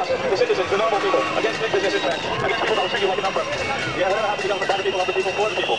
The citizens, the normal people, against big business interests, against people that will treat you like a number. Yeah, whatever happens, you don't people, people, the people, poor people.